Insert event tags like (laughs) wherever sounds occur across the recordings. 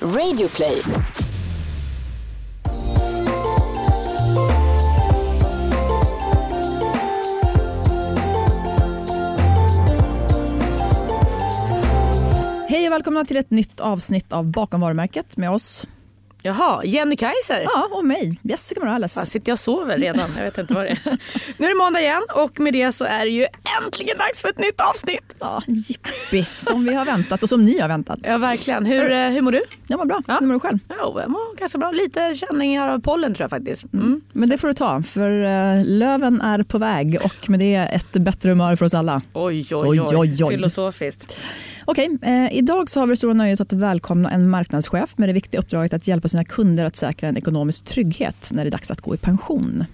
Radioplay. Hej och välkomna till ett nytt avsnitt av Bakom varumärket med oss. Jaha, Jenny Kaiser. Ja, och mig, Jessica Morales. Fan, sitter jag och sover redan? Jag vet inte vad det är. (laughs) Nu är det måndag igen och med det så är det ju äntligen dags för ett nytt avsnitt. Ja, jippi, som vi har väntat och som ni har väntat. Ja, verkligen. Hur, eh, hur mår du? Jag mår bra. Ja. Hur mår du själv? Ja, jag mår ganska bra. Lite känningar av pollen tror jag faktiskt. Mm. Men det får du ta, för eh, löven är på väg och med det ett bättre humör för oss alla. Oj, oj, Oj, oj, oj, oj. Filosofiskt. Okej, eh, idag så har vi det stora nöjet att välkomna en marknadschef med det viktiga uppdraget att hjälpa sina kunder att säkra en ekonomisk trygghet när det är dags att gå i pension.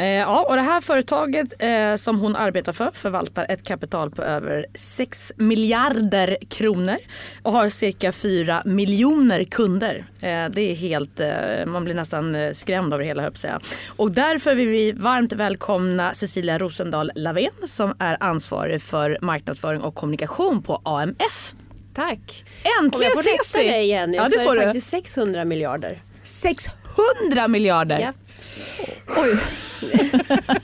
Eh, ja, och det här företaget eh, som hon arbetar för förvaltar ett kapital på över 6 miljarder kronor och har cirka 4 miljoner kunder. Eh, det är helt, man blir nästan skrämd av det hela höll jag säga. Och därför vill vi varmt välkomna Cecilia Rosendahl Lavén som är ansvarig för marknadsföring och kommunikation på AMF. Tack. Om Äntligen jag får ses rätta vi! dig igen, Ja, så det är får det du. faktiskt 600 miljarder. 600 miljarder! Ja. Oj. (laughs)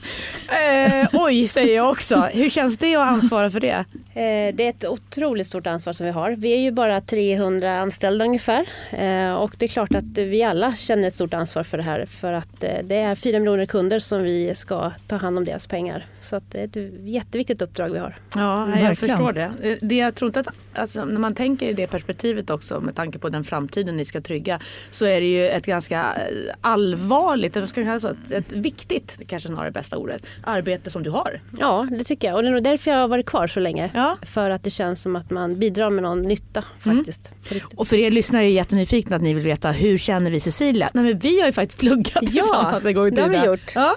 Eh, oj, säger jag också. Hur känns det att ansvara för det? Eh, Det är ett otroligt stort ansvar som vi har. Vi är ju bara 300 anställda ungefär. Eh, Och det är klart att vi alla känner ett stort ansvar för det här. För att eh, det är 4 miljoner kunder som vi ska ta hand om deras pengar. Så att det är ett jätteviktigt uppdrag vi har. Ja, jag Verkligen. förstår det. Eh, det jag tror inte att, alltså, när man tänker i det perspektivet också med tanke på den framtiden ni ska trygga så är det ju ett ganska eh, allvarligt, eller ska jag det så, ett, ett viktigt, det kanske snarare bästa ordet, arbete som du har. Ja, det tycker jag. Och det är nog därför jag har varit kvar så länge. Ja. För att det känns som att man bidrar med någon nytta faktiskt. På riktigt. Och för er lyssnare är jättenyfikna att ni vill veta hur känner vi Cecilia? Nej men vi har ju faktiskt pluggat Ja, tillsammans en gång i det har vi tiden. gjort. Ja.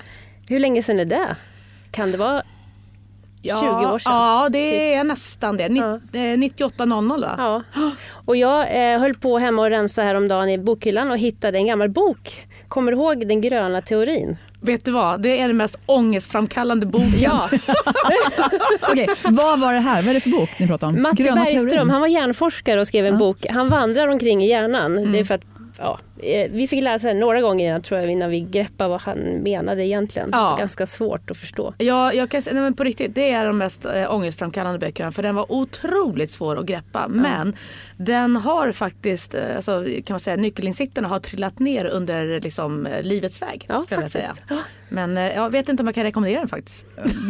Hur länge sedan är det? Kan det vara Ja, 20 år sedan? Ja, det är nästan det. Ni, Ja. eh, 9800 va? Ja. Och jag eh, höll på hemma och rensa häromdagen i bokhyllan och hittade en gammal bok. Kommer du ihåg den gröna teorin? Vet du vad, det är den mest ångestframkallande boken. Ja, (laughs) Okej, vad var det här? Vad är det för bok ni pratar om? Matte Gröna Bergström, teorin. han var hjärnforskare och skrev en Ja. bok. Han vandrar omkring i hjärnan. Det är för att, ja, eh, vi fick lära oss det några gånger innan, tror jag, innan vi greppade vad han menade egentligen. Ja. Ganska svårt att förstå. Ja, jag kan nej men på riktigt, det är de mest äh, ångestframkallande böckerna för den var otroligt svår att greppa. Men den har faktiskt, eh, alltså, kan man säga, nyckelinsikterna har trillat ner under liksom, eh, livets väg. Ja, skulle jag säga. faktiskt. Men eh, jag vet inte om jag kan rekommendera den faktiskt.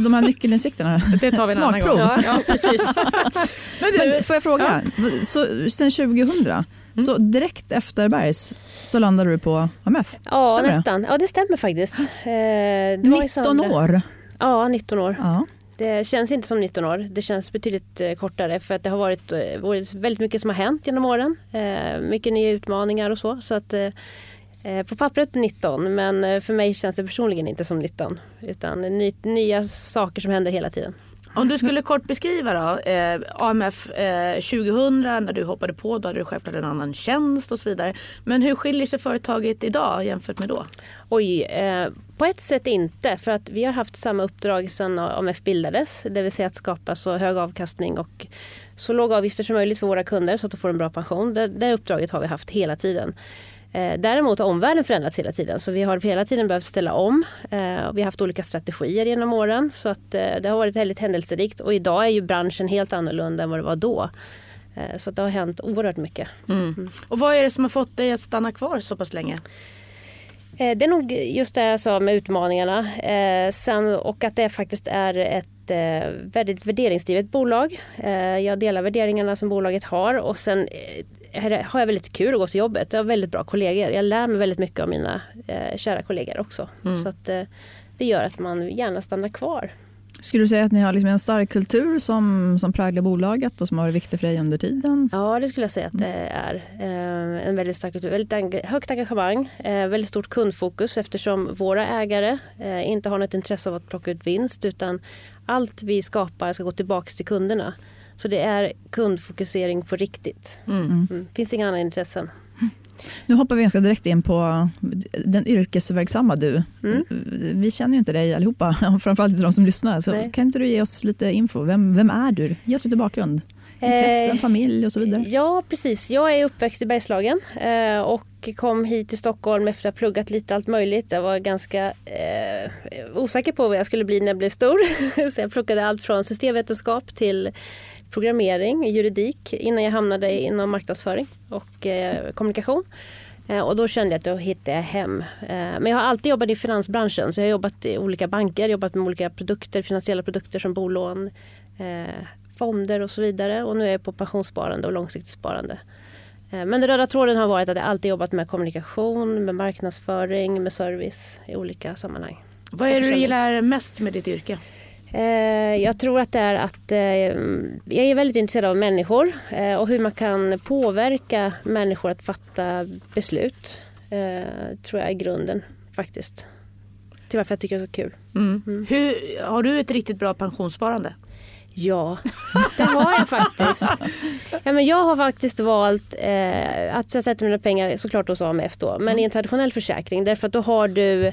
De här nyckelinsikterna. (laughs) Det tar vi en annan prov. gång. Ja, ja, precis. (laughs) men du, Men får jag fråga, så, sen 2000, så direkt efter Bergs så landade du på AMF? Ja, Stämmer det? nästan. Ja, det stämmer faktiskt. Eh, det var i 19 samband- år? Ja, 19 år. Ja. Det känns inte som 19 år. Det känns betydligt eh, kortare för att det har varit, eh, varit väldigt mycket som har hänt genom åren. Mycket nya utmaningar och så. så att, på pappret 19 men för mig känns det personligen inte som 19. Utan ny, nya saker som händer hela tiden om du skulle kort beskriva då, eh, AMF eh, 2000 när du hoppade på, då hade du självklart en annan tjänst och så vidare. Men hur skiljer sig företaget idag jämfört med då? Oj, eh, på ett sätt inte. För att vi har haft samma uppdrag sedan AMF bildades. Det vill säga att skapa så hög avkastning och så låga avgifter som möjligt för våra kunder så att de får en bra pension. Det, det uppdraget har vi haft hela tiden. Eh, däremot har omvärlden förändrats hela tiden så vi har hela tiden behövt ställa om. Eh, vi har haft olika strategier genom åren så att eh, det har varit väldigt händelserikt och idag är ju branschen helt annorlunda än vad det var då. Så det har hänt oerhört mycket. Och vad är det som har fått dig att stanna kvar så pass länge? Det är nog just det jag sa med utmaningarna. Sen, och att det faktiskt är ett väldigt värderingsdrivet bolag. Jag delar värderingarna som bolaget har och sen är det- har jag väldigt kul att gå till jobbet. Jag har väldigt bra kollegor. Jag lär mig väldigt mycket av mina eh, kära kollegor också. Så att, eh, det gör att man gärna stannar kvar. Skulle du säga att ni har liksom en stark kultur som, som präglar bolaget och som har varit viktig för dig under tiden? Ja, det skulle jag säga att det är. Eh, en väldigt stark kultur. Väldigt eng- högt engagemang, eh, väldigt stort kundfokus eftersom våra ägare eh, inte har något intresse av att plocka ut vinst utan allt vi skapar ska gå tillbaka till kunderna. Så det är kundfokusering på riktigt. Mm. finns inga andra intressen. Nu hoppar vi ganska direkt in på den yrkesverksamma du. Mm. Vi känner ju inte dig allihopa, (laughs) framförallt inte de som lyssnar. Så Nej. kan inte du ge oss lite info? Vem, vem är du? Ge oss lite bakgrund. Intressen, familj och så vidare? Ja, precis. Jag är uppväxt i Bergslagen eh, och kom hit till Stockholm efter att ha pluggat lite allt möjligt. Jag var ganska eh, osäker på vad jag skulle bli när jag blev stor. (laughs) så jag pluggade allt från systemvetenskap till programmering, juridik innan jag hamnade inom marknadsföring och eh, kommunikation. Eh, och då kände jag att då hittade jag hem. Eh, men jag har alltid jobbat i finansbranschen så jag har jobbat i olika banker, jobbat med olika produkter, finansiella produkter som bolån, eh, fonder och så vidare. Och nu är jag på pensionssparande och långsiktigt sparande. Men den röda tråden har varit att jag alltid jobbat med kommunikation, med marknadsföring, med service i olika sammanhang. Vad är det du gillar mest med ditt yrke? Eh, jag tror att det är att eh, jag är väldigt intresserad av människor eh, och hur man kan påverka människor att fatta beslut. tror jag är grunden faktiskt. Till varför jag tycker det är så kul. Mm. Mm. Hur, har du ett riktigt bra pensionssparande? Ja, det har jag faktiskt. Ja, men jag har faktiskt valt eh, att sätta mina pengar såklart hos AMF då, men mm. i en traditionell försäkring därför att då har du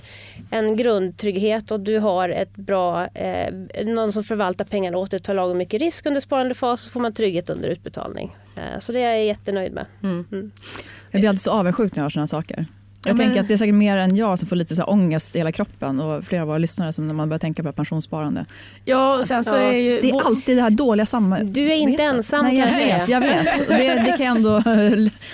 en grundtrygghet och du har ett bra, eh, någon som förvaltar pengarna åt dig, tar lagom mycket risk under sparandefas så får man trygghet under utbetalning. Eh, så det är jag jättenöjd med. Mm. Mm. Jag blir alltid så avundsjuk när jag hör sådana saker. Jag ja, tänker att det är säkert mer än jag som får lite så här ångest i hela kroppen och flera av våra lyssnare som när man börjar tänka på pensionssparande. Ja, sen så är ju... Det är alltid det här dåliga samarbetet. Du är inte ensam Nej, jag vet, jag vet. Det, det, kan jag ändå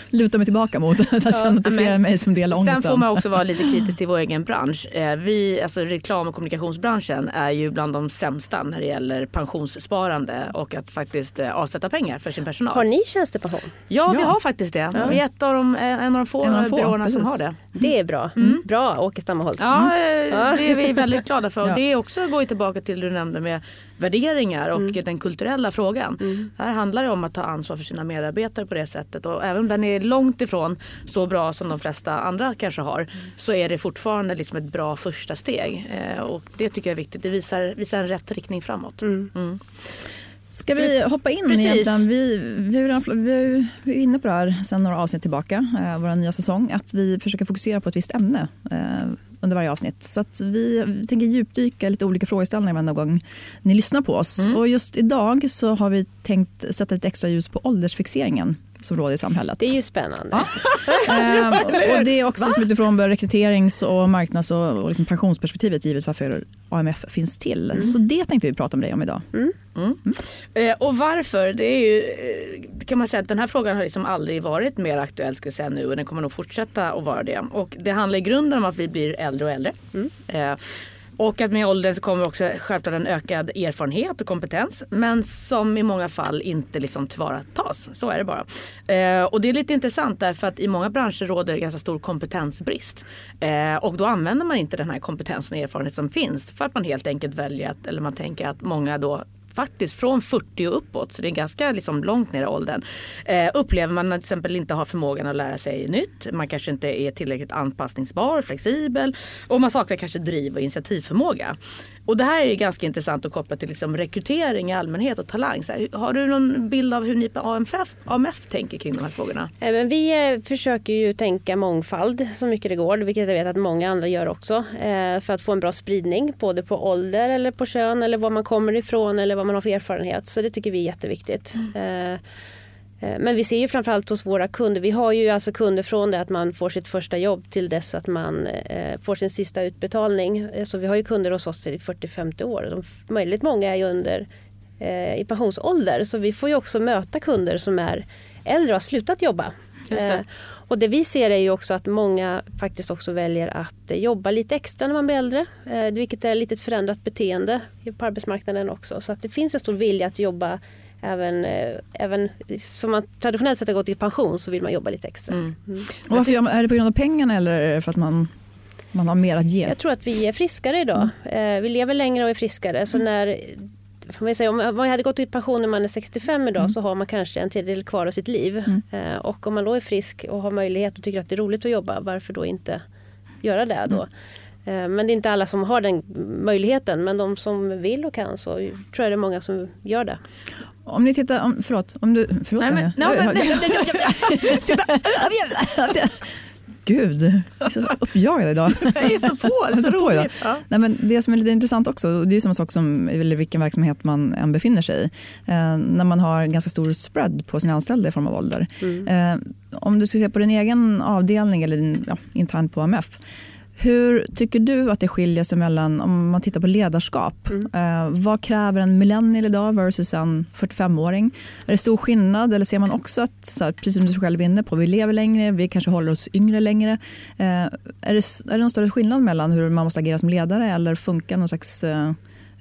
luta mig tillbaka mot. (laughs) Att jag känner att det är fler än mig som delar ångesten. Sen får man också vara lite kritisk till vår egen bransch. Eh, vi, alltså reklam och kommunikationsbranschen är ju bland de sämsta när det gäller pensionssparande och att faktiskt eh, avsätta pengar för sin personal. Har ni tjänstepension? Ja, ja. vi har faktiskt det. Ja. Vi är ett av de, en av de få, få byråerna som har det. Det är bra. Mm. Bra Åke Stammerholt. Ja, eh, det är vi väldigt glada för. Och (laughs) det är också går tillbaka till det du nämnde med värderingar och mm. den kulturella frågan. Mm. Här handlar det om att ta ansvar för sina medarbetare på det sättet. Och även om den är långt ifrån så bra som de flesta andra kanske har mm. så är det fortfarande liksom ett bra första steg. Eh, och det tycker jag är viktigt. Det visar, visar en rätt riktning framåt. Mm. Ska vi hoppa in Precis. egentligen? Vi, vi, vi, vi är inne på det här sedan några avsnitt tillbaka, eh, vår nya säsong, att vi försöker fokusera på ett visst ämne eh, under varje avsnitt. Så att vi, vi tänker djupdyka lite olika frågeställningar varje gång ni lyssnar på oss. Mm. Och just idag så har vi tänkt sätta lite extra ljus på åldersfixeringen som råder i samhället. Det är ju spännande. Ja. (laughs) ehm, och det är också liksom utifrån rekryterings och marknads och, och liksom pensionsperspektivet givet varför AMF finns till. Mm. Så det tänkte vi prata med dig om idag. Mm. Mm. Eh, och varför? Det är ju, eh, kan man säga att den här frågan har liksom aldrig varit mer aktuell ska säga nu och den kommer nog fortsätta att vara det. Och det handlar i grunden om att vi blir äldre och äldre. Mm. Eh, och att med åldern så kommer också självklart en ökad erfarenhet och kompetens. Men som i många fall inte liksom tillvaratas. Så är det bara. Eh, och det är lite intressant därför att i många branscher råder ganska stor kompetensbrist. Eh, och då använder man inte den här kompetensen och erfarenhet som finns. För att man helt enkelt väljer att, eller man tänker att många då faktiskt från 40 och uppåt, så det är ganska liksom långt ner i åldern, eh, upplever man till exempel inte har förmågan att lära sig nytt. Man kanske inte är tillräckligt anpassningsbar, flexibel och man saknar kanske driv och initiativförmåga. Och det här är ganska intressant att koppla till liksom rekrytering i allmänhet och talang. Här, har du någon bild av hur ni på AMF, AMF tänker kring de här frågorna? Eh, vi eh, försöker ju tänka mångfald så mycket det går, vilket jag vet att många andra gör också. Eh, för att få en bra spridning, både på ålder eller på kön eller var man kommer ifrån eller vad man har för erfarenhet. Så det tycker vi är jätteviktigt. Mm. Eh, men vi ser ju framförallt hos våra kunder, vi har ju alltså kunder från det att man får sitt första jobb till dess att man eh, får sin sista utbetalning. Eh, så vi har ju kunder hos oss till 40-50 år. De, väldigt många är under i pensionsålder så vi får ju också möta kunder som är äldre och har slutat jobba. Det. Och det vi ser är ju också att många faktiskt också väljer att jobba lite extra när man blir äldre. Vilket är lite ett förändrat beteende på arbetsmarknaden också. Så att det finns en stor vilja att jobba även, eh, även som man traditionellt sett har gått i pension så vill man jobba lite extra. Mm. Mm. Och varför är det på grund av pengarna eller är det för att man man har mer att ge? Jag tror att vi är friskare idag. Mm. Eh, vi lever längre och är friskare. Så mm. när, får säga, om man hade gått i pension när man är 65 idag mm. så har man kanske en tredjedel kvar av sitt liv. Mm. Eh, och om man då är frisk och har möjlighet och tycker att det är roligt att jobba, varför då inte göra det då? Men det är inte alla som har den möjligheten. Men de som vill och kan så tror jag det är många som gör det. Om ni tittar, om, förlåt, om du, förlåt nej, men, nej, men, (laughs) gud, jag är så uppjagad idag. (laughs) jag är så på, det är så, så på idag. Ja. Nej, men det som är lite intressant också, det är samma sak som i vilken verksamhet man än befinner sig i. Eh, när man har ganska stor spread på sina anställda i form av ålder. Mm. Eh, om du ska se på din egen avdelning eller din, ja, internt på AMF. Hur tycker du att det skiljer sig mellan, om man tittar på ledarskap, mm. eh, vad kräver en millennial idag versus en 45-åring? Är det stor skillnad eller ser man också att, så här, precis som du själv är inne på, vi lever längre, vi kanske håller oss yngre längre. Eh, är, det, är det någon större skillnad mellan hur man måste agera som ledare eller funkar någon slags eh,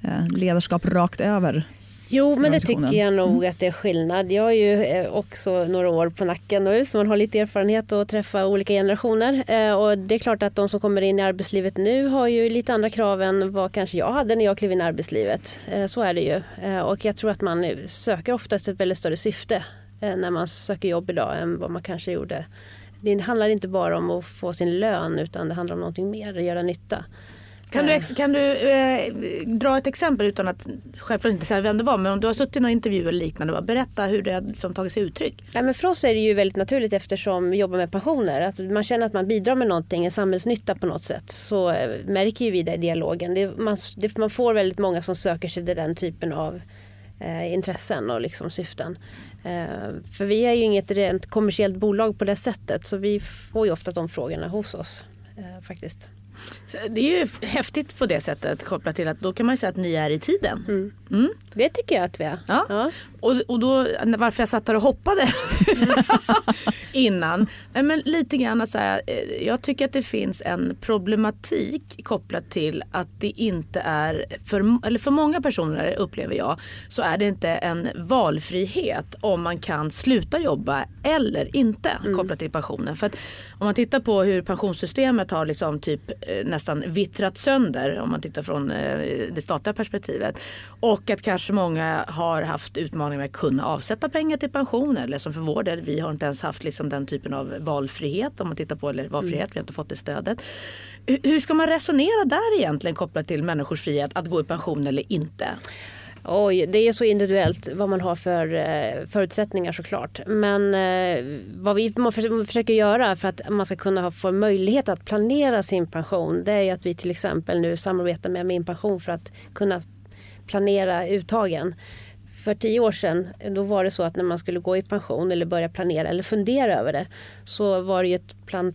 eh ledarskap rakt över? Jo, men det tycker jag nog mm. att det är skillnad. Jag har ju eh, också några år på nacken nu så man har lite erfarenhet att träffa olika generationer. Eh, och det är klart att de som kommer in i arbetslivet nu har ju lite andra krav än vad kanske jag hade när jag klev in i arbetslivet. Eh, så är det ju. Och jag tror att man söker oftast ett väldigt större syfte när man söker jobb idag än vad man kanske gjorde. Det handlar inte bara om att få sin lön utan det handlar om någonting mer, att göra nytta. Kan du, kan du eh, dra ett exempel utan att självklart inte säga vem det var men om du har suttit i någon intervju eller liknande, berätta hur det har liksom tagit sig uttryck. Ja, men för oss är det ju väldigt naturligt eftersom vi jobbar med pensioner. Att man känner att man bidrar med någonting, en samhällsnytta på något sätt. Så eh, märker ju vi det i dialogen. Det, man, det, man får väldigt många som söker sig till den typen av eh, intressen och liksom syften. Eh, för vi är ju inget rent kommersiellt bolag på det sättet så vi får ju ofta de frågorna hos oss eh, faktiskt. Det är ju häftigt på det sättet kopplat till att då kan man säga att ni är i tiden. Mm. Mm. Det tycker jag att vi är. Ja. ja. Och, och då, varför jag satt där och hoppade (laughs) innan. Men lite grann att så här, eh, jag tycker att det finns en problematik kopplat till att det inte är, för, eller för många personer upplever jag, så är det inte en valfrihet om man kan sluta jobba eller inte mm. kopplat till pensionen. För att om man tittar på hur pensionssystemet har liksom typ eh, nästan vittrat sönder om man tittar från eh, det statliga perspektivet och att kanske många har haft utmaningar med att kunna avsätta pengar till pension eller som för vår del, vi har inte ens haft liksom den typen av valfrihet om man tittar på, eller valfrihet, mm. vi har inte fått det stödet. Hur ska man resonera där egentligen kopplat till människors frihet att gå i pension eller inte? Oj, det är så individuellt vad man har för eh, förutsättningar såklart. Men eh, vad vi försöker göra för att man ska kunna få möjlighet att planera sin pension det är att vi till exempel nu samarbetar med Min pension för att kunna planera uttagen. För tio år sedan då var det så att när man skulle gå i pension eller börja planera eller fundera över det så var det ju ett plan,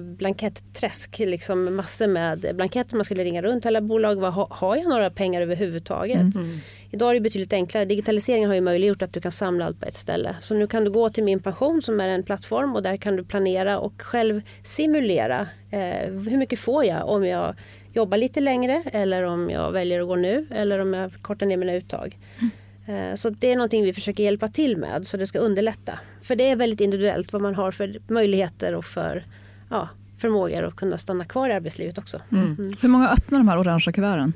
blankettträsk. Liksom massor med blanketter. Man skulle ringa runt till alla bolag. Vad, har jag några pengar överhuvudtaget? Mm. mm. Idag är det betydligt enklare. Digitaliseringen har ju möjliggjort att du kan samla allt på ett ställe. Så nu kan du gå till Min pension som är en plattform och där kan du planera och själv simulera. Eh, hur mycket får jag om jag jobba lite längre eller om jag väljer att gå nu eller om jag kortar ner mina uttag. Mm. Så det är någonting vi försöker hjälpa till med så det ska underlätta. För det är väldigt individuellt vad man har för möjligheter och för ja, förmågor att kunna stanna kvar i arbetslivet också. Mm. Mm. Hur många öppnar de här orangea kuverten?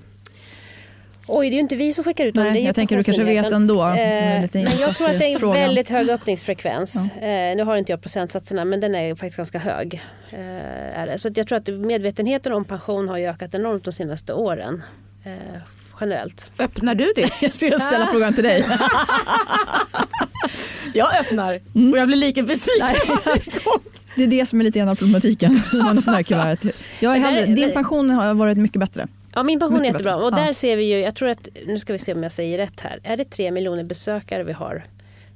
Oj, det är ju inte vi som skickar ut dem. Nej, jag tänker du kanske vet ändå. Eh, men jag tror att det är en väldigt hög öppningsfrekvens. Ja. Eh, nu har inte jag procentsatserna men den är faktiskt ganska hög. Eh, är det. Så jag tror att medvetenheten om pension har ökat enormt de senaste åren. Eh, generellt. Öppnar du det? (laughs) jag ska ställa frågan till dig. (laughs) jag öppnar mm. och jag blir lika besviken Det är det som är lite grann av problematiken. (laughs) man öppnar kuvertet. Jag är hellre, din pension har varit mycket bättre. Ja, min pension är jättebra. Och där ja. ser vi ju, jag tror att, nu ska vi se om jag säger rätt här. Är det tre miljoner besökare vi har,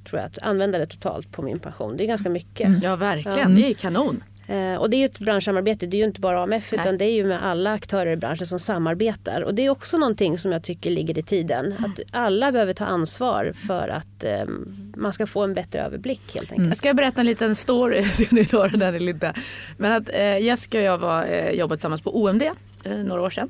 tror jag, att användare totalt på min pension? Det är ganska mycket. Mm. Ja, verkligen. Ja. Det är kanon. Eh, och det är ju ett branschsamarbete, det är ju inte bara AMF Nej. utan det är ju med alla aktörer i branschen som samarbetar. Och det är också någonting som jag tycker ligger i tiden. Mm. Att alla behöver ta ansvar för att eh, man ska få en bättre överblick helt enkelt. Mm. Jag ska berätta en liten story, (laughs) ser ni den eller inte. Men att eh, Jessica och jag var, eh, jobbade tillsammans på OMD några år sedan.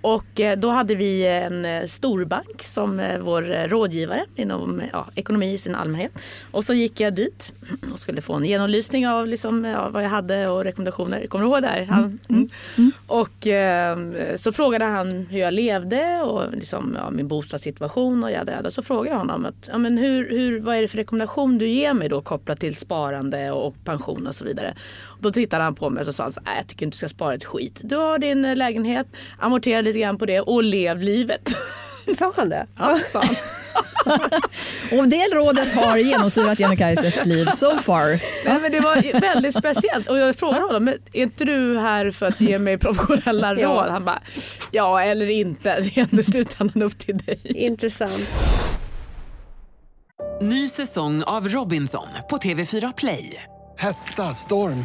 Och eh, då hade vi en eh, storbank som eh, vår rådgivare inom ja, ekonomi i sin allmänhet. Och så gick jag dit och skulle få en genomlysning av liksom, ja, vad jag hade och rekommendationer. Kommer du ihåg det här? Han, mm. Mm. mm. Och eh, så frågade han hur jag levde och liksom, ja, min bostadssituation och jada, Så frågade jag honom att, ja, men hur, hur, vad är det för rekommendation du ger mig då kopplat till sparande och pension och så vidare. Då tittade han på mig och sa han så, jag tycker inte du ska spara ett skit. Du har din lägenhet, amortera lite grann på det och lev livet. (laughs) Sa han det? Ja, sa han. (laughs) och det rådet har genomsyrat Jenny Kaisers liv so far. Ja, men det var väldigt speciellt och jag frågade honom, men är inte du här för att ge mig professionella (laughs) råd? Ja. Han bara, ja eller inte, det är ändå slutändan upp till dig. Intressant. Ny säsong av Robinson på TV4 Play. Hetta, storm,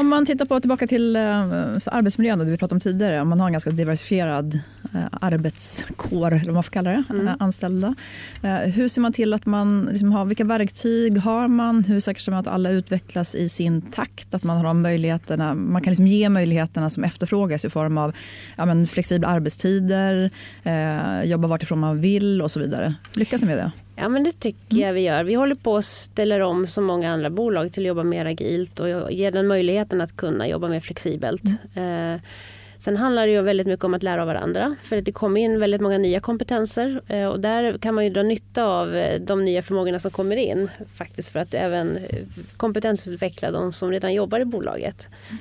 Om man tittar på tillbaka till uh, arbetsmiljön, det vi pratade om tidigare, om man har en ganska diversifierad uh, arbetskår, eller vad man får kalla det, mm. uh, anställda. hur ser man till att man liksom har, vilka verktyg har man? Hur säkerställer man att alla utvecklas i sin takt? Att man har de möjligheterna, man kan liksom ge möjligheterna som efterfrågas i form av ja, men, flexibla arbetstider, jobba vartifrån man vill och så vidare. Lyckas ni med det? Ja men det tycker mm. jag vi gör. Vi håller på att ställa om som många andra bolag till att jobba mer agilt och ge den möjligheten att kunna jobba mer flexibelt. Mm. Eh, sen handlar det ju väldigt mycket om att lära av varandra för det kommer in väldigt många nya kompetenser eh, och där kan man ju dra nytta av eh, de nya förmågorna som kommer in faktiskt för att även eh, kompetensutveckla de som redan jobbar i bolaget. Eh,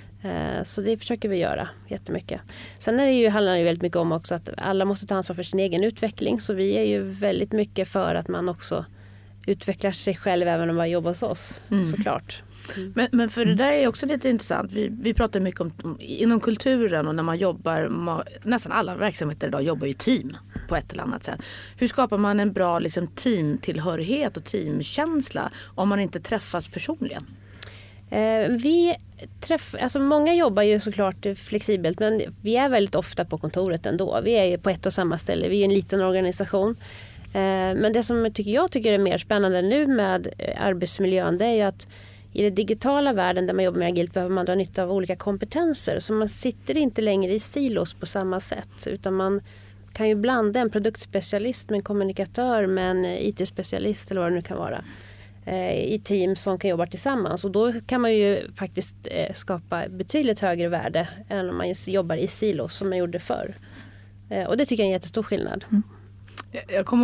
så det försöker vi göra jättemycket. Sen är det ju, handlar det väldigt mycket om också att alla måste ta ansvar för sin egen utveckling. Så vi är ju väldigt mycket för att man också utvecklar sig själv även om man jobbar hos oss. Mm. Såklart. Mm. Men, men, för det där är också lite intressant. Vi, vi pratar mycket om inom kulturen och när man jobbar, nästan alla verksamheter idag jobbar i team på ett eller annat sätt. Hur skapar man en bra liksom, teamtillhörighet och teamkänsla om man inte träffas personligen? Eh, vi träff, alltså många jobbar ju såklart flexibelt men vi är väldigt ofta på kontoret ändå. Vi är ju på ett och samma ställe. Vi är en liten organisation. Eh, men det som tycker jag tycker är mer spännande nu med eh, arbetsmiljön det är ju att i den digitala världen där man jobbar med agilt behöver man dra nytta av olika kompetenser. Så man sitter inte längre i silos på samma sätt utan man kan ju blanda en produktspecialist med en kommunikatör med en IT-specialist eller vad det nu kan vara. Eh, i team som kan jobba tillsammans och då kan man ju faktiskt eh, skapa betydligt högre värde än om man jobbar i silos som man gjorde förr. Eh, och det tycker jag är en jättestor skillnad. Mm.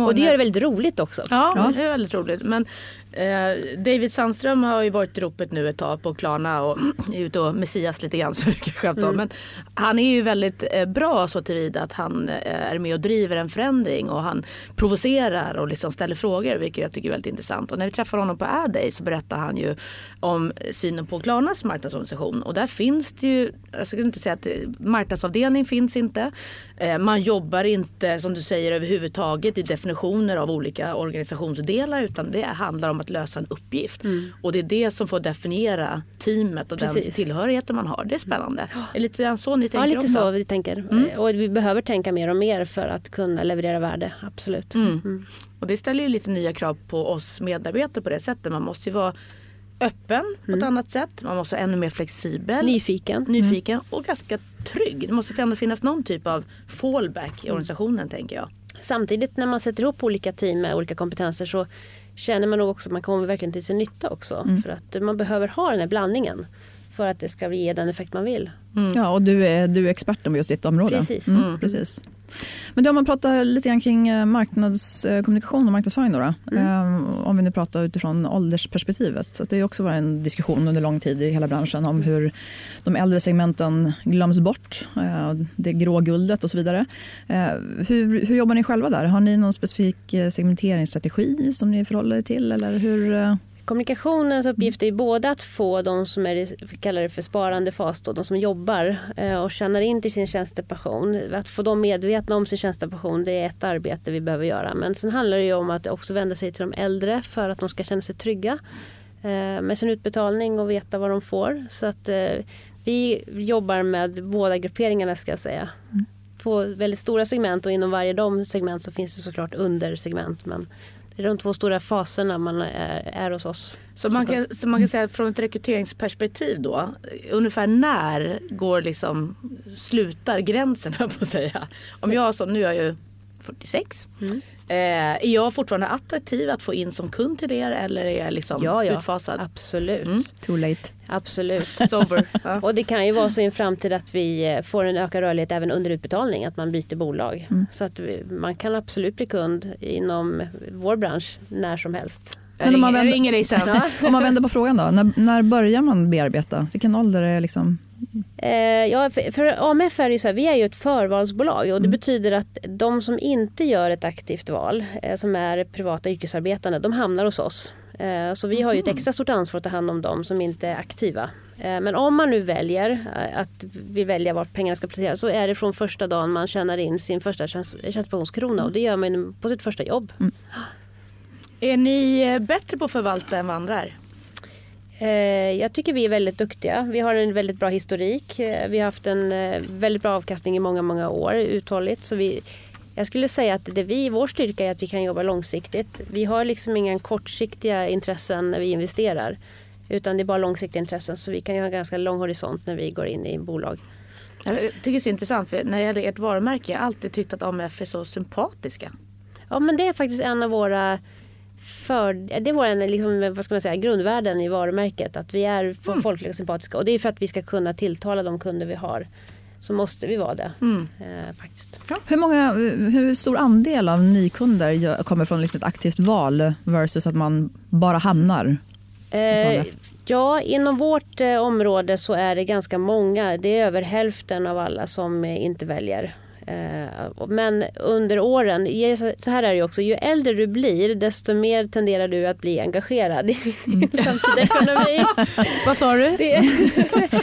och det gör det väldigt roligt också. Ja, ja, det är väldigt roligt. Men David Sandström har ju varit i ropet nu ett tag på Klarna och är ute och messias lite grann (laughs) så det kan mm. Men han är ju väldigt eh, bra så tillvida att han eh, är med och driver en förändring och han provocerar och liksom ställer frågor vilket jag tycker är väldigt intressant. Och när vi träffar honom på Adday så berättar han ju om synen på Klarnas marknadsorganisation och där finns det ju, jag ska inte säga att marknadsavdelning finns inte. Eh, man jobbar inte som du säger överhuvudtaget i definitioner av olika organisationsdelar utan det handlar om att lösa en uppgift. Mm. Och det är det som får definiera teamet och Precis. den tillhörigheten man har. Det är spännande. Är det lite grann så ni tänker Ja, lite också? så vi tänker. Mm. Och vi behöver tänka mer och mer för att kunna leverera värde, absolut. Mm. mm. Och det ställer ju lite nya krav på oss medarbetare på det sättet. Man måste ju vara öppen på ett mm. annat sätt. Man måste vara ännu mer flexibel. Nyfiken. Nyfiken och ganska trygg. Det måste ändå finnas någon typ av fallback i organisationen tänker jag. Samtidigt när man sätter ihop olika team med olika kompetenser så känner man nog också att man kommer verkligen till sin nytta också. Mm. För att man behöver ha den här blandningen för att det ska ge den effekt man vill. Mm. Ja, och du är, du är experten på just ditt område. Precis. Mm, mm. precis. Men då om man pratar lite grann kring eh, marknadskommunikation och marknadsföring då, då mm. um, om vi nu pratar utifrån åldersperspektivet. Så det har också varit en diskussion under lång tid i hela branschen om hur de äldre segmenten glöms bort. Uh, det grå guldet och så vidare. Hur, hur jobbar ni själva där? Har ni någon specifik segmenteringsstrategi som ni förhåller er till? Eller hur, Kommunikationens uppgift är både att få de som är vi kallar det för sparande fas, då, de som jobbar eh, och känner in till sin tjänstepassion. Att få dem medvetna om sin tjänstepassion det är ett arbete vi behöver göra. Men sen handlar det om att också vända sig till de äldre för att de ska känna sig trygga eh, med sin utbetalning och veta vad de får. Så att eh, vi jobbar med båda grupperingarna ska jag säga. Mm två väldigt stora segment och inom varje de segment så finns det såklart undersegment. Men det är de två stora faserna man är, är hos oss. Så man, kan, så man kan säga att från ett rekryteringsperspektiv då, ungefär när går liksom, slutar gränsen (laughs) på att säga? Om jag som, nu är jag ju 46. Mm. Eh, är jag fortfarande attraktiv att få in som kund till er eller är jag liksom ja, ja, utfasad? Absolut. Mm. Too late. Absolut. (laughs) It's over. Ja. Och det kan ju vara så i en framtid att vi eh, får en ökad rörlighet även under utbetalning, att man byter bolag. Mm. Så att vi, man kan absolut bli kund inom vår bransch när som helst. Men om man vänder, ringer dig sen. (laughs) om man vänder på frågan då, när, när börjar man bearbeta? Vilken ålder är liksom Eh, ja, för, för AMF är det så här, vi är ju ett förvalsbolag och det mm. betyder att de som inte gör ett aktivt val, eh, som är privata yrkesarbetande, de hamnar hos oss. Eh, så vi har ju ett mm. extra stort ansvar att ta hand om dem som inte är aktiva. Eh, men om man nu väljer eh, att vi väljer vart pengarna ska placeras så är det från första dagen man tjänar in sin första tjänstepensionskrona och det gör man på sitt första jobb. Mm. Är ni bättre på att förvalta än vad andra är? Jag tycker vi är väldigt duktiga. Vi har en väldigt bra historik. Vi har haft en väldigt bra avkastning i många, många år uthålligt. Så vi, jag skulle säga att det vi, vår styrka är att vi kan jobba långsiktigt. Vi har liksom inga kortsiktiga intressen när vi investerar. Utan det är bara långsiktiga intressen så vi kan ju ha en ganska lång horisont när vi går in i bolag. Jag tycker det är så intressant för när det gäller ert varumärke, jag har alltid tyckt att AMF är så sympatiska. Ja men det är faktiskt en av våra för, det är vår liksom, vad ska man säga, grundvärden i varumärket. Att vi är mm. folkliga och sympatiska. Och det är för att vi ska kunna tilltala de kunder vi har. Så måste vi vara det. Mm. Eh, faktiskt. Ja. Hur, många, hur stor andel av nykunder kommer från liksom ett aktivt val versus att man bara hamnar Eh, ja, inom vårt eh, område så är det ganska många. Det är över hälften av alla som eh, inte väljer. Eh, men under åren, så här är det också, ju äldre du blir desto mer tenderar du att bli engagerad i (laughs) framtida ekonomi. (laughs) Vad sa du? Det, (laughs)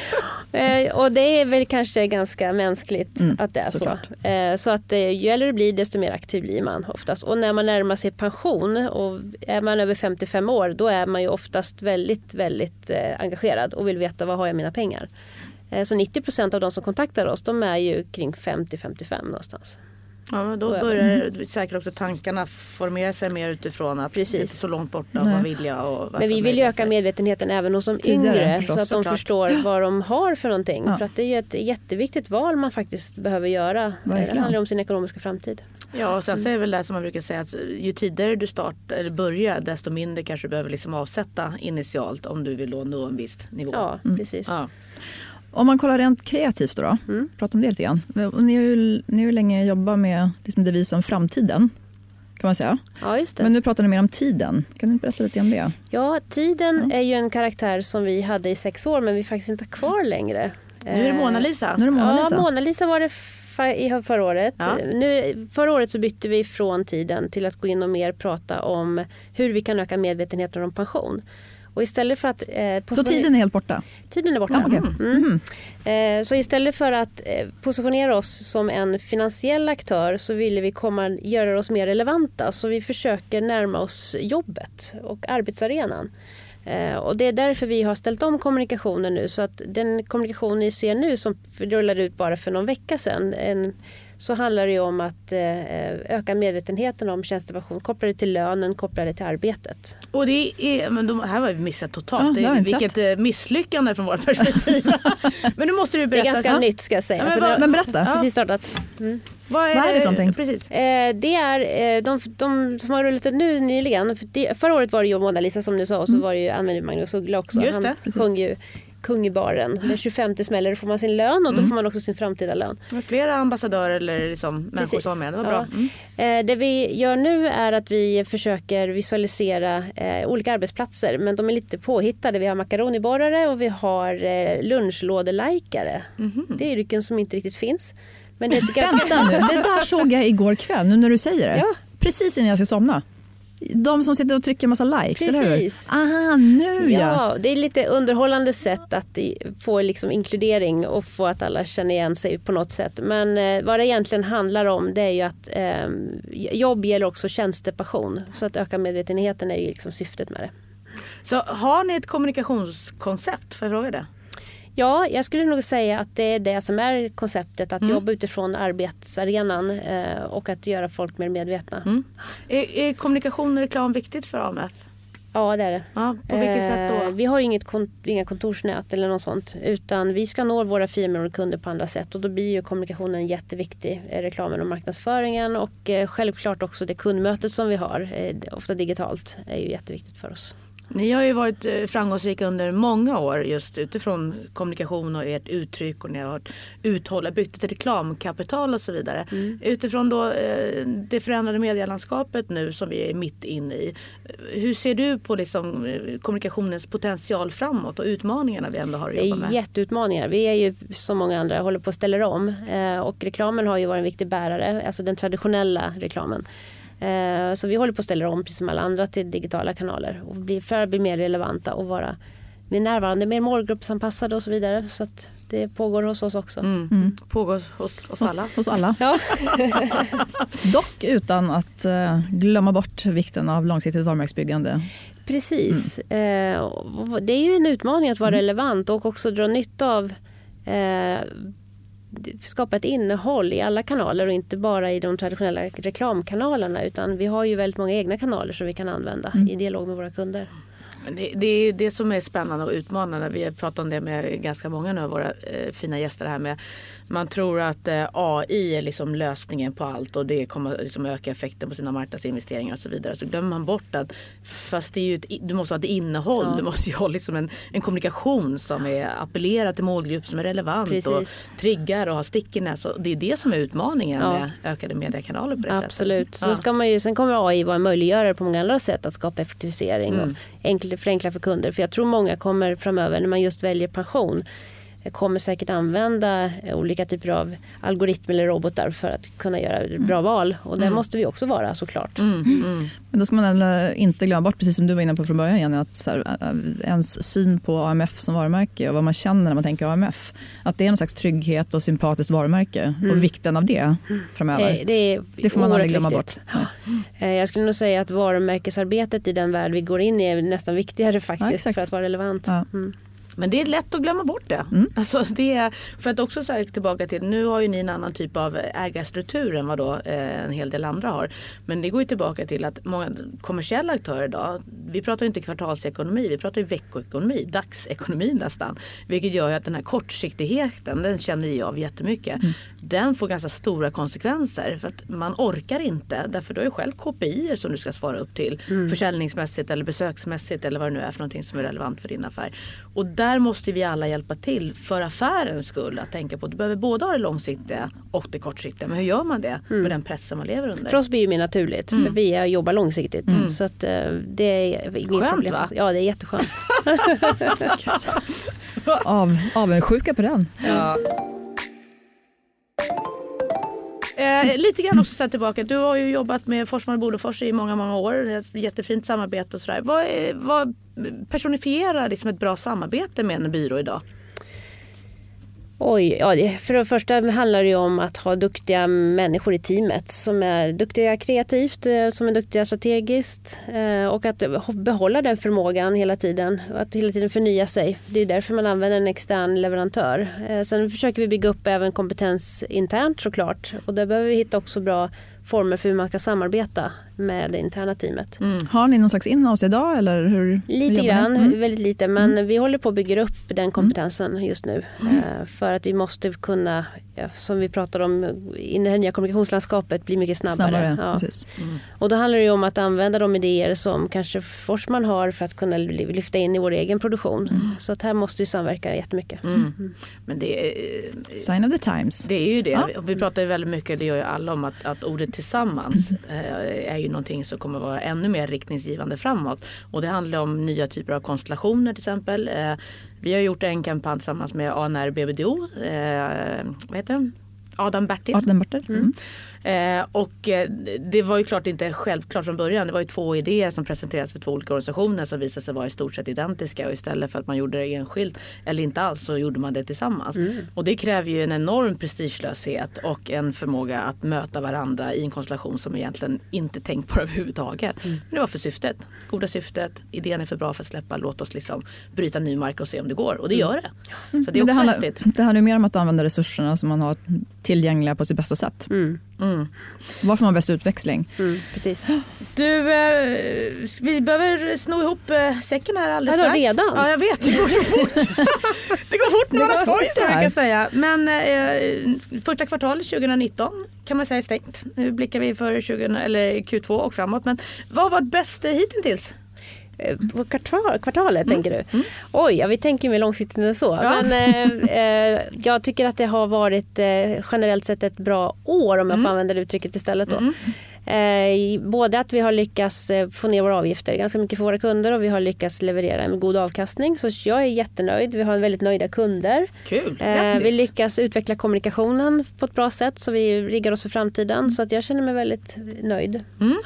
Eh, och det är väl kanske ganska mänskligt mm, att det är så. Eh, så att ju äldre du blir desto mer aktiv blir man oftast. Och när man närmar sig pension och är man över 55 år då är man ju oftast väldigt, väldigt engagerad och vill veta vad har jag mina pengar. Så 90% av de som kontaktar oss de är ju kring 50-55 någonstans. Ja, då börjar mm. säkert också tankarna formera sig mer utifrån att Precis. det är så långt borta vad vill jag och Men vi vill ju öka medvetenheten även hos de Tidigare, yngre förstås, så att de såklart. förstår vad de har för någonting. Ja. För att det är ju ett jätteviktigt val man faktiskt behöver göra. Verkligen. Det handlar om sin ekonomiska framtid. Ja och sen så är det väl det som man brukar säga att ju tidigare du startar eller börjar desto mindre kanske du behöver liksom avsätta initialt om du vill nå en viss nivå. Ja, precis. Ja. Om man kollar rent kreativt då, då mm. prata om det lite grann. Ni har ju, ni har ju länge jobbat med liksom devisen framtiden. Kan man säga. Ja, just det. Men nu pratar ni mer om tiden. Kan du berätta lite om det? Ja, tiden ja. är ju en karaktär som vi hade i sex år men vi faktiskt inte har kvar längre. Nu är det Mona Lisa. Nu är det Mona Lisa. Ja, Mona Lisa var det i förra året. Ja. Nu, förra året så bytte vi från tiden till att gå in och mer prata om hur vi kan öka medvetenheten om pension. Och istället för att, eh, så tiden är helt borta? Tiden är borta. Ja, okay. mm. Mm. Eh, så istället för att eh, positionera oss som en finansiell aktör så ville vi komma, göra oss mer relevanta. Så vi försöker närma oss jobbet och arbetsarenan. Eh, och det är därför vi har ställt om kommunikationen nu. Så att den kommunikation ni ser nu som rullade ut bara för någon vecka sedan. En, så handlar det om att eh, öka medvetenheten om tjänstepension. Koppla det till lönen, koppla det till arbetet. Och det är, men de, här var vi missat totalt. Ja, det vilket sett. Eh, misslyckande från vårt perspektiv. (laughs) men nu måste du berätta. Det är ganska ja. nytt ska jag säga. Ja, men, vad, men, berätta. Precis startat. Mm. Vad är, Vad är det för någonting? Precis. Eh, det är eh, de, de, som har rullat ut nu nyligen. För det, förra året var det ju Mona Lisa som du sa och så mm. var det ju använder Magnus Uggla också. Just det, Han sjöng ju kung i baren. Den 25 smäller får man sin lön och då mm. får man också sin framtida lön. Flera ambassadörer eller liksom människor som var med. Det var bra. Mm. Eh, det vi gör nu är att vi försöker visualisera eh, olika arbetsplatser men de är lite påhittade. Vi har makaroniborrare och vi har eh, lunchlådelajkare. Mm. Det är yrken som inte riktigt finns. Men det, är ganska... Vänta nu, det där såg jag igår kväll nu när du säger det. Ja. Precis innan jag ska somna. De som sitter och trycker massa likes, Precis. eller hur? Aha, nu ja. ja. Det är lite underhållande sätt att få liksom inkludering och få att alla känner igen sig på något sätt. Men eh, vad det egentligen handlar om det är ju att eh, jobb gäller också tjänstepassion. Så att öka medvetenheten är ju liksom syftet med det. Så har ni ett kommunikationskoncept? Får jag fråga det? Ja, jag skulle nog säga att det är det som är konceptet. Att mm. jobba utifrån arbetsarenan eh, och att göra folk mer medvetna. Mm. Är, är kommunikation och reklam viktigt för AMF? Ja det är det. Ja, på vilket eh, sätt då? Vi har inget kont inga kontorsnät eller något sånt. Utan vi ska nå våra 4 miljoner kunder på andra sätt. Och då blir ju kommunikationen jätteviktig. Eh, reklamen och marknadsföringen. Och eh, självklart också det kundmötet som vi har. Eh, ofta digitalt. är ju jätteviktigt för oss. Ni har ju varit eh, framgångsrika under många år just utifrån kommunikation och ert uttryck och ni har uthållit, byggt ett reklamkapital och så vidare. Mm. Utifrån då eh, det förändrade medielandskapet nu som vi är mitt inne i. Hur ser du på liksom eh, kommunikationens potential framåt och utmaningarna vi ändå har att jobba med? Det är jätteutmaningar. Vi är ju som många andra håller på att ställa om och reklamen har ju varit en viktig bärare, alltså den traditionella reklamen. Eh, så vi håller på att ställa om precis som alla andra till digitala kanaler och bli, för att bli mer relevanta och vara mer närvarande, mer målgruppsanpassade och så vidare. Så att det pågår hos oss också. Mm. Mm. Pågår hos oss alla. Hos, hos alla. (laughs) Ja. (laughs) Dock utan att uh, glömma bort vikten av långsiktigt varumärkesbyggande. Precis. Mm. Uh, det är ju en utmaning att vara mm. relevant och också dra nytta av skapa ett innehåll i alla kanaler och inte bara i de traditionella reklamkanalerna utan vi har ju väldigt många egna kanaler som vi kan använda mm. i dialog med våra kunder. Men det, det, är det som är spännande och utmanande. Vi har pratat om det med ganska många nu av våra eh, fina gäster här med man tror att eh, AI är liksom lösningen på allt och det kommer liksom öka effekten på sina marknadsinvesteringar och så vidare. Så glömmer man bort att fast det är ett, du måste ha ett innehåll, ja. du måste ju ha liksom en, en kommunikation som är appellerar till målgrupp som är relevant Precis. och triggar och har stickiness. Och det är det som är utmaningen ja. med ökade mediekanaler på det Absolut. sättet. Sen, ska man ju, sen kommer AI vara en möjliggörare på många andra sätt att skapa effektivisering mm enkla, förenkla för kunder. För jag tror många kommer framöver när man just väljer pension kommer säkert använda olika typer av algoritmer eller robotar för att kunna göra bra mm. val. Och där mm. måste vi också vara såklart. Mm. Mm. Men då ska man inte glömma bort, precis som du var inne på från början Jenny, att så här, ens syn på AMF som varumärke och vad man känner när man tänker AMF. Att det är en slags trygghet och sympatiskt varumärke och mm. vikten av det framöver. Det, det, är det får man aldrig glömma bort. Ja. Jag skulle nog säga att varumärkesarbetet i den värld vi går in i är nästan viktigare faktiskt ja, för att vara relevant. Ja. Men det är lätt att glömma bort det. Mm. Alltså det är, för att också säga tillbaka till, nu har ju ni en annan typ av ägarstruktur än vad då, eh, en hel del andra har. Men det går ju tillbaka till att många kommersiella aktörer idag, vi pratar ju inte kvartalsekonomi, vi pratar ju veckoekonomi, dagsekonomi nästan. Vilket gör ju att den här kortsiktigheten, den känner jag av jättemycket. Mm. Den får ganska stora konsekvenser för att man orkar inte, därför du har ju själv KPI som du ska svara upp till mm. försäljningsmässigt eller besöksmässigt eller vad det nu är för någonting som är relevant för din affär. Och där måste vi alla hjälpa till för affärens skull att tänka på du behöver både ha det långsiktiga och det kortsiktiga. Men hur gör man det mm. med den pressen man lever under? För oss blir det mer naturligt mm. för vi jobbar långsiktigt. Mm. Så att, eh, det är inget Skönt problem. va? Ja det är jätteskönt. (laughs) Av, avundsjuka på den. Ja. Eh, lite grann också sett tillbaka. Du har ju jobbat med Forsman och Bodofors i många, många år. Ett jättefint samarbete och sådär. Vad, vad personifierar liksom ett bra samarbete med en byrå idag? Oj, ja, för det första handlar det om att ha duktiga människor i teamet som är duktiga kreativt, eh, som är duktiga strategiskt eh, och att behålla den förmågan hela tiden. Att hela tiden förnya sig. Det är därför man använder en extern leverantör. Eh, sen försöker vi bygga upp även kompetens internt såklart och där behöver vi hitta också bra former för hur man kan samarbeta med det interna teamet. Mm. Har ni någon slags inhouse idag? Eller hur, lite hur grann, mm. väldigt lite. Men mm. vi håller på att bygga upp den mm. kompetensen just nu. Mm. Eh, för att vi måste kunna, ja, som vi pratade om, i det nya kommunikationslandskapet bli mycket snabbare. snabbare ja. Mm. Och då handlar det om att använda de idéer som kanske Forsman har för att kunna lyfta in i vår egen produktion. Så att här måste vi samverka jättemycket. Men det är, Sign of the times. Det är ju det. Ja. Vi pratar ju väldigt mycket, det gör ju alla om att, att ordet tillsammans eh, är ju någonting som kommer vara ännu mer riktningsgivande framåt. Och det handlar om nya typer av konstellationer till exempel. Eh, vi har gjort en kampanj tillsammans med ANR BBDO. Eh, vad heter den? Adam Bertil. Adam Bertil. Mm. Eh, och eh, det var ju klart inte självklart från början. Det var ju två idéer som presenterades för två olika organisationer som visade sig vara i stort sett identiska och istället för att man gjorde det enskilt eller inte alls så gjorde man det tillsammans. Mm. Och det kräver ju en enorm prestigelöshet och en förmåga att möta varandra i en konstellation som egentligen inte tänkt på (laughs) överhuvudtaget. Mm. Men det var för syftet, goda syftet, idén är för bra för att släppa, låt oss liksom bryta ny mark och se om det går och det mm. gör det. Så det är också det handlar, häftigt. Det handlar mer om att använda resurserna som man har tillgängliga på sitt bästa sätt. Mm. Mm. Var får man bäst utväxling? Mm, precis. Du, eh, vi behöver sno ihop eh, säcken här alldeles strax. redan? Ja, jag vet. Det går så (laughs) fort. det går fort när man har skoj, så jag säga. Men eh, första kvartal 2019 kan man säga är stängt. Nu blickar vi för 20, eller Q2 och framåt. Men vad har varit bäst hittills? Eh, på kvartal, kvartalet mm. tänker du? Mm. Oj, ja, vi tänker mer långsiktigt än så. Ja. Men eh, eh, jag tycker att det har varit eh, generellt sett ett bra år om jag mm. får använda det uttrycket istället. Då. Eh, både att vi har lyckats eh, få ner våra avgifter ganska mycket för våra kunder och vi har lyckats leverera en god avkastning. Så jag är jättenöjd. Vi har väldigt nöjda kunder. Kul, eh, Vi lyckas utveckla kommunikationen på ett bra sätt så vi riggar oss för framtiden. Mm. Så att jag känner mig väldigt nöjd. Mm.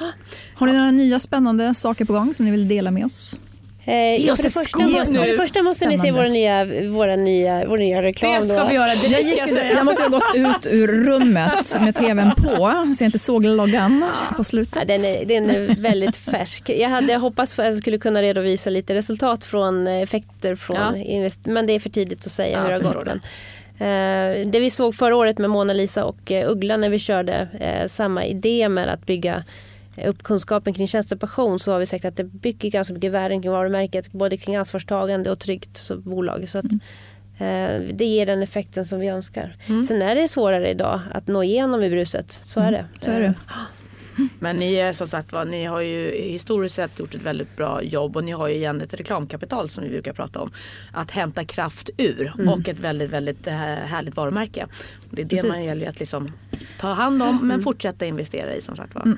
Har ni några nya spännande saker på gång som ni vill dela med oss? Eh, för, det första, för det första måste Spännande. ni se våra nya, våra nya, vår nya reklam. Det ska då. vi göra. jag, gick, jag måste ha gått ut ur rummet med tvn på så jag inte såg loggan på slutet. Ja, den, är, den är väldigt färsk. Jag hade hoppats att jag skulle kunna redovisa lite resultat från eh, effekter från ja. invest, men det är för tidigt att säga ja, hur det har gått. Men, eh, det vi såg förra året med Mona Lisa och Uggla när vi körde samma idé med att bygga upp kunskapen kring tjänstepension så har vi sagt att det bygger ganska mycket värden kring varumärket. Både kring ansvarstagande och tryggt bolag. Så att, mm. eh, det ger den effekten som vi önskar. Mm. Sen är det svårare idag att nå igenom i bruset. Så är mm. det. Så är det. Men ni är som sagt var, ni har ju historiskt sett gjort ett väldigt bra jobb och ni har ju igen ett reklamkapital som vi brukar prata om. Att hämta kraft ur mm. och ett väldigt, väldigt eh, härligt varumärke. Det är det Precis. man gäller att liksom ta hand om men mm. fortsätta investera i som sagt var. Mm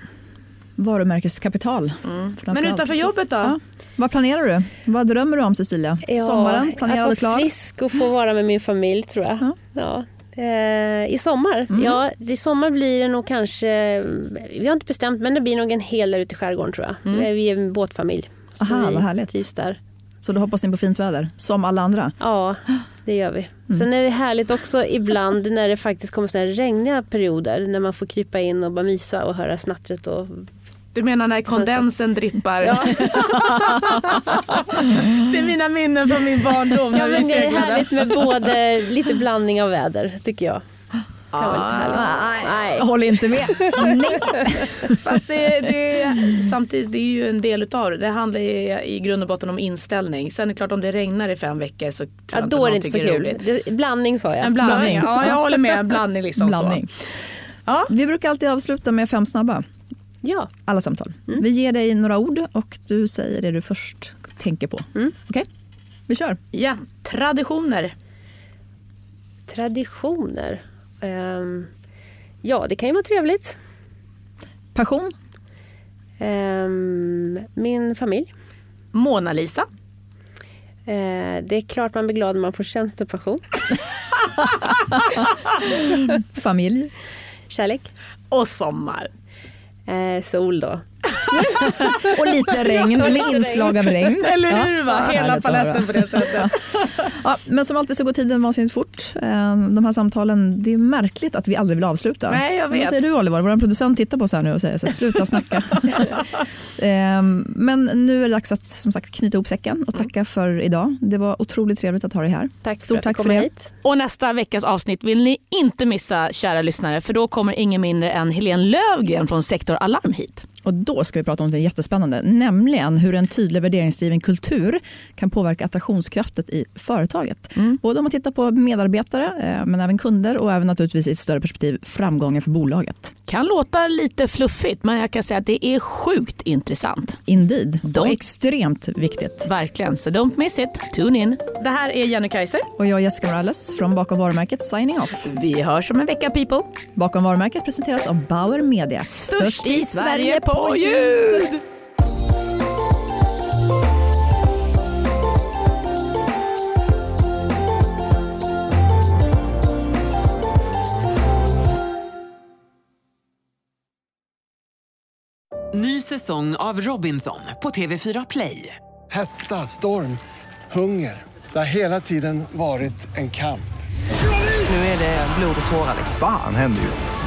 varumärkeskapital. Mm. Men utanför jobbet då? Ja. Vad planerar du? Vad drömmer du om Cecilia? Ja, Sommaren klar? Att vara frisk och få vara med min familj tror jag. Ja. ja. Eh, I sommar? Mm. Ja, i sommar blir det nog kanske, vi har inte bestämt men det blir nog en hel där ute i skärgården tror jag. Mm. Vi är en båtfamilj. Aha, vad härligt. trivs där. Så då hoppas ni på fint väder, som alla andra? Ja, det gör vi. Mm. Sen är det härligt också ibland när det faktiskt kommer såna regniga perioder när man får krypa in och bara mysa och höra snattret och du menar när kondensen drippar? Ja. (laughs) det är mina minnen från min barndom. Ja, men det är härligt med både lite blandning av väder tycker jag. Kan vara lite härligt. Nej. Håll inte med. (laughs) Fast det, det, samtidigt det är ju en del utav det. Det handlar i, i grund och botten om inställning. Sen är det klart om det regnar i fem veckor så tror ja, jag då är det inte så kul. Det, blandning sa jag. En blandning. Ja, jag håller med. En blandning liksom. Blandning. Så. Ja. Vi brukar alltid avsluta med fem snabba. Ja. Alla samtal. Mm. Vi ger dig några ord och du säger det du först tänker på. Mm. Okej? Okay? Vi kör. Ja. Traditioner. Traditioner? Um, ja, det kan ju vara trevligt. Passion? Um, min familj. Mona Lisa. Uh, det är klart man blir glad när man får tjänstepension. (laughs) familj. Kärlek. Och sommar. Eh, sol då. (laughs) och lite regn, med inslag av regn. Eller hur? Va? Ja, Hela paletten på det sättet. (laughs) ja, men som alltid så går tiden vansinnigt fort. Ehm, de här samtalen, det är märkligt att vi aldrig vill avsluta. Nej, jag vet. Vad säger du Oliver? Vår producent tittar på oss här nu och säger så här, sluta snacka. (laughs) Ehm, men nu är det dags att som sagt knyta ihop säcken och tacka för idag. Det var otroligt trevligt att ha dig här. Tack Stort tack för det. Hit. Och nästa veckas avsnitt vill ni inte missa kära lyssnare för då kommer ingen mindre än Helene Lövgren från Sektor Alarm hit. Och då ska vi prata om något jättespännande, nämligen hur en tydlig värderingsdriven kultur kan påverka attraktionskraften i företaget. Mm. Både om man tittar på medarbetare, eh, men även kunder och även naturligtvis i ett större perspektiv framgången för bolaget. Kan låta lite fluffigt, men jag kan säga att det är sjukt intressant. Indeed, don't. och extremt viktigt. Verkligen, så don't miss it. Tune in. Det här är Jenny Kaiser. Och jag Jessica Morales från Bakom varumärket Signing Off. Vi hörs om en vecka people. Bakom varumärket presenteras av Bauer Media. Störst i Sverige på gud! Ny säsong av Robinson på TV4 Play. Hetta, storm, hunger. Det har hela tiden varit en kamp. Nu är det blod och tårar. Fan händer just det.